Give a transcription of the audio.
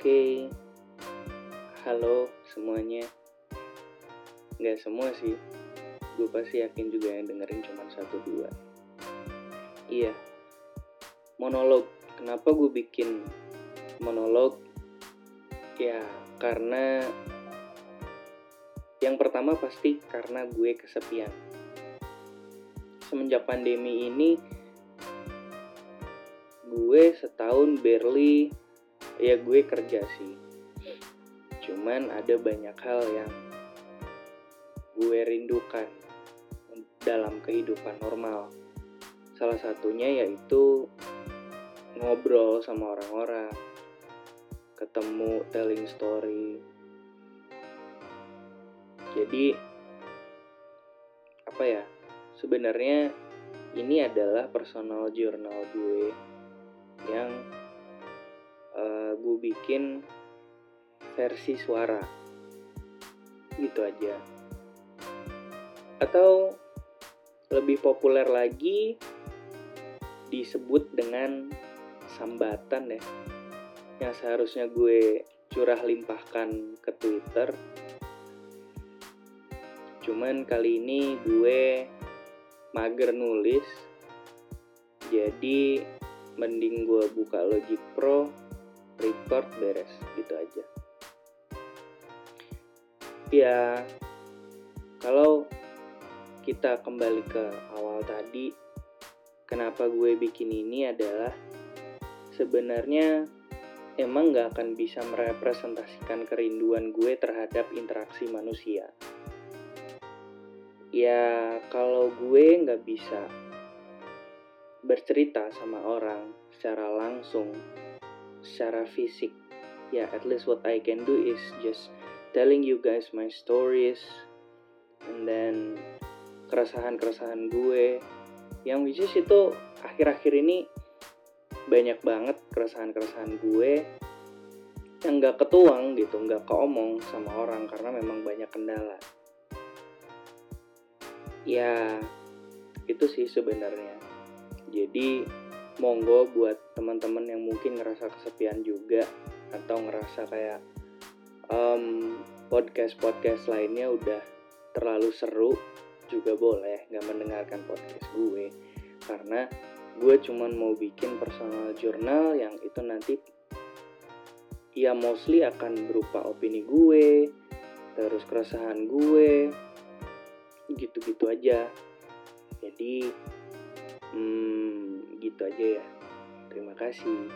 Oke, halo semuanya. Nggak semua sih, gue pasti yakin juga yang dengerin cuma satu dua. Iya, monolog. Kenapa gue bikin monolog? Ya, karena yang pertama pasti karena gue kesepian. Semenjak pandemi ini, gue setahun barely ya gue kerja sih. Cuman ada banyak hal yang gue rindukan dalam kehidupan normal. Salah satunya yaitu ngobrol sama orang-orang ketemu telling story. Jadi apa ya sebenarnya ini adalah personal journal gue yang uh, gue bikin versi suara. Gitu aja. Atau lebih populer lagi disebut dengan sambatan ya. Yang seharusnya gue curah limpahkan ke Twitter. Cuman kali ini gue mager nulis. Jadi mending gue buka Logic Pro record beres gitu aja. Ya kalau kita kembali ke awal tadi kenapa gue bikin ini adalah sebenarnya emang gak akan bisa merepresentasikan kerinduan gue terhadap interaksi manusia. Ya kalau gue nggak bisa bercerita sama orang secara langsung secara fisik ya yeah, at least what I can do is just telling you guys my stories and then keresahan-keresahan gue yang which is itu akhir-akhir ini banyak banget keresahan-keresahan gue yang gak ketuang gitu, gak keomong sama orang karena memang banyak kendala. Ya, itu sih sebenarnya. Jadi monggo buat teman-teman yang mungkin ngerasa kesepian juga atau ngerasa kayak um, podcast podcast lainnya udah terlalu seru juga boleh nggak mendengarkan podcast gue. Karena gue cuman mau bikin personal journal yang itu nanti ya mostly akan berupa opini gue terus keresahan gue gitu-gitu aja. Jadi hmm, gitu aja ya. Terima kasih.